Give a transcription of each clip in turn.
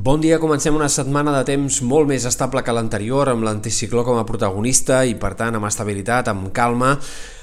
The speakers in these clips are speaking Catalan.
Bon dia, comencem una setmana de temps molt més estable que l'anterior, amb l'anticicló com a protagonista i, per tant, amb estabilitat, amb calma,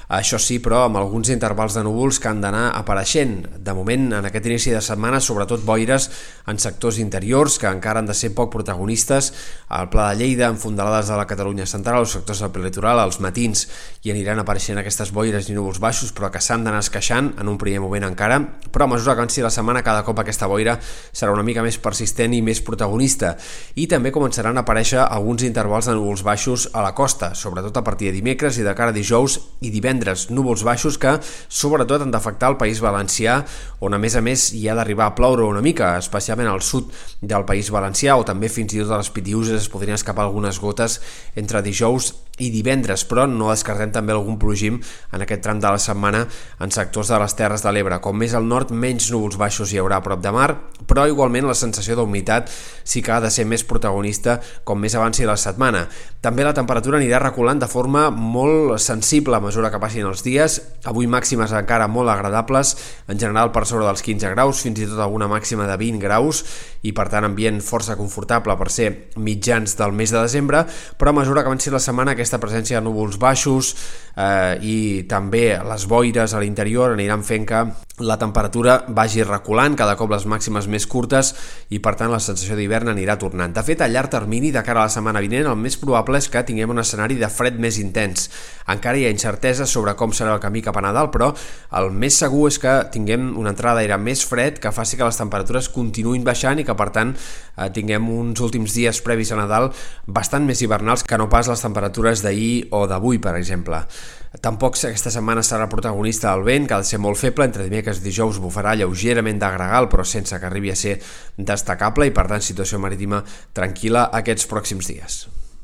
això sí, però amb alguns intervals de núvols que han d'anar apareixent. De moment, en aquest inici de setmana, sobretot boires en sectors interiors que encara han de ser poc protagonistes. Al Pla de Lleida, en fondalades de la Catalunya central, els sectors del litoral, als matins hi aniran apareixent aquestes boires i núvols baixos, però que s'han d'anar esqueixant en un primer moment encara. Però a mesura que avanci la setmana, cada cop aquesta boira serà una mica més persistent i més protagonista. I també començaran a aparèixer alguns intervals de núvols baixos a la costa, sobretot a partir de dimecres i de cara a dijous i divendres divendres, núvols baixos que sobretot han d'afectar el País Valencià, on a més a més hi ha d'arribar a ploure una mica, especialment al sud del País Valencià, o també fins i tot a les Pitiuses es podrien escapar algunes gotes entre dijous i divendres, però no descartem també algun plogim en aquest tram de la setmana en sectors de les Terres de l'Ebre. Com més al nord, menys núvols baixos hi haurà a prop de mar, però igualment la sensació d'humitat sí que ha de ser més protagonista com més avanci la setmana. També la temperatura anirà reculant de forma molt sensible a mesura que passin els dies, avui màximes encara molt agradables, en general per sobre dels 15 graus, fins i tot alguna màxima de 20 graus, i per tant ambient força confortable per ser mitjans del mes de desembre, però a mesura que avanci la setmana aquesta presència de núvols baixos eh, i també les boires a l'interior aniran fent que la temperatura vagi reculant, cada cop les màximes més curtes i per tant la sensació d'hivern anirà tornant. De fet, a llarg termini, de cara a la setmana vinent, el més probable és que tinguem un escenari de fred més intens. Encara hi ha incertesa sobre com serà el camí cap a Nadal, però el més segur és que tinguem una entrada d'aire més fred que faci que les temperatures continuïn baixant i que per tant eh, tinguem uns últims dies previs a Nadal bastant més hivernals que no pas les temperatures d'ahir o d'avui, per exemple. Tampoc aquesta setmana serà protagonista el vent, que ha de ser molt feble, entre dimecres i dijous bufarà lleugerament de gregal, però sense que arribi a ser destacable i per tant situació marítima tranquil·la aquests pròxims dies.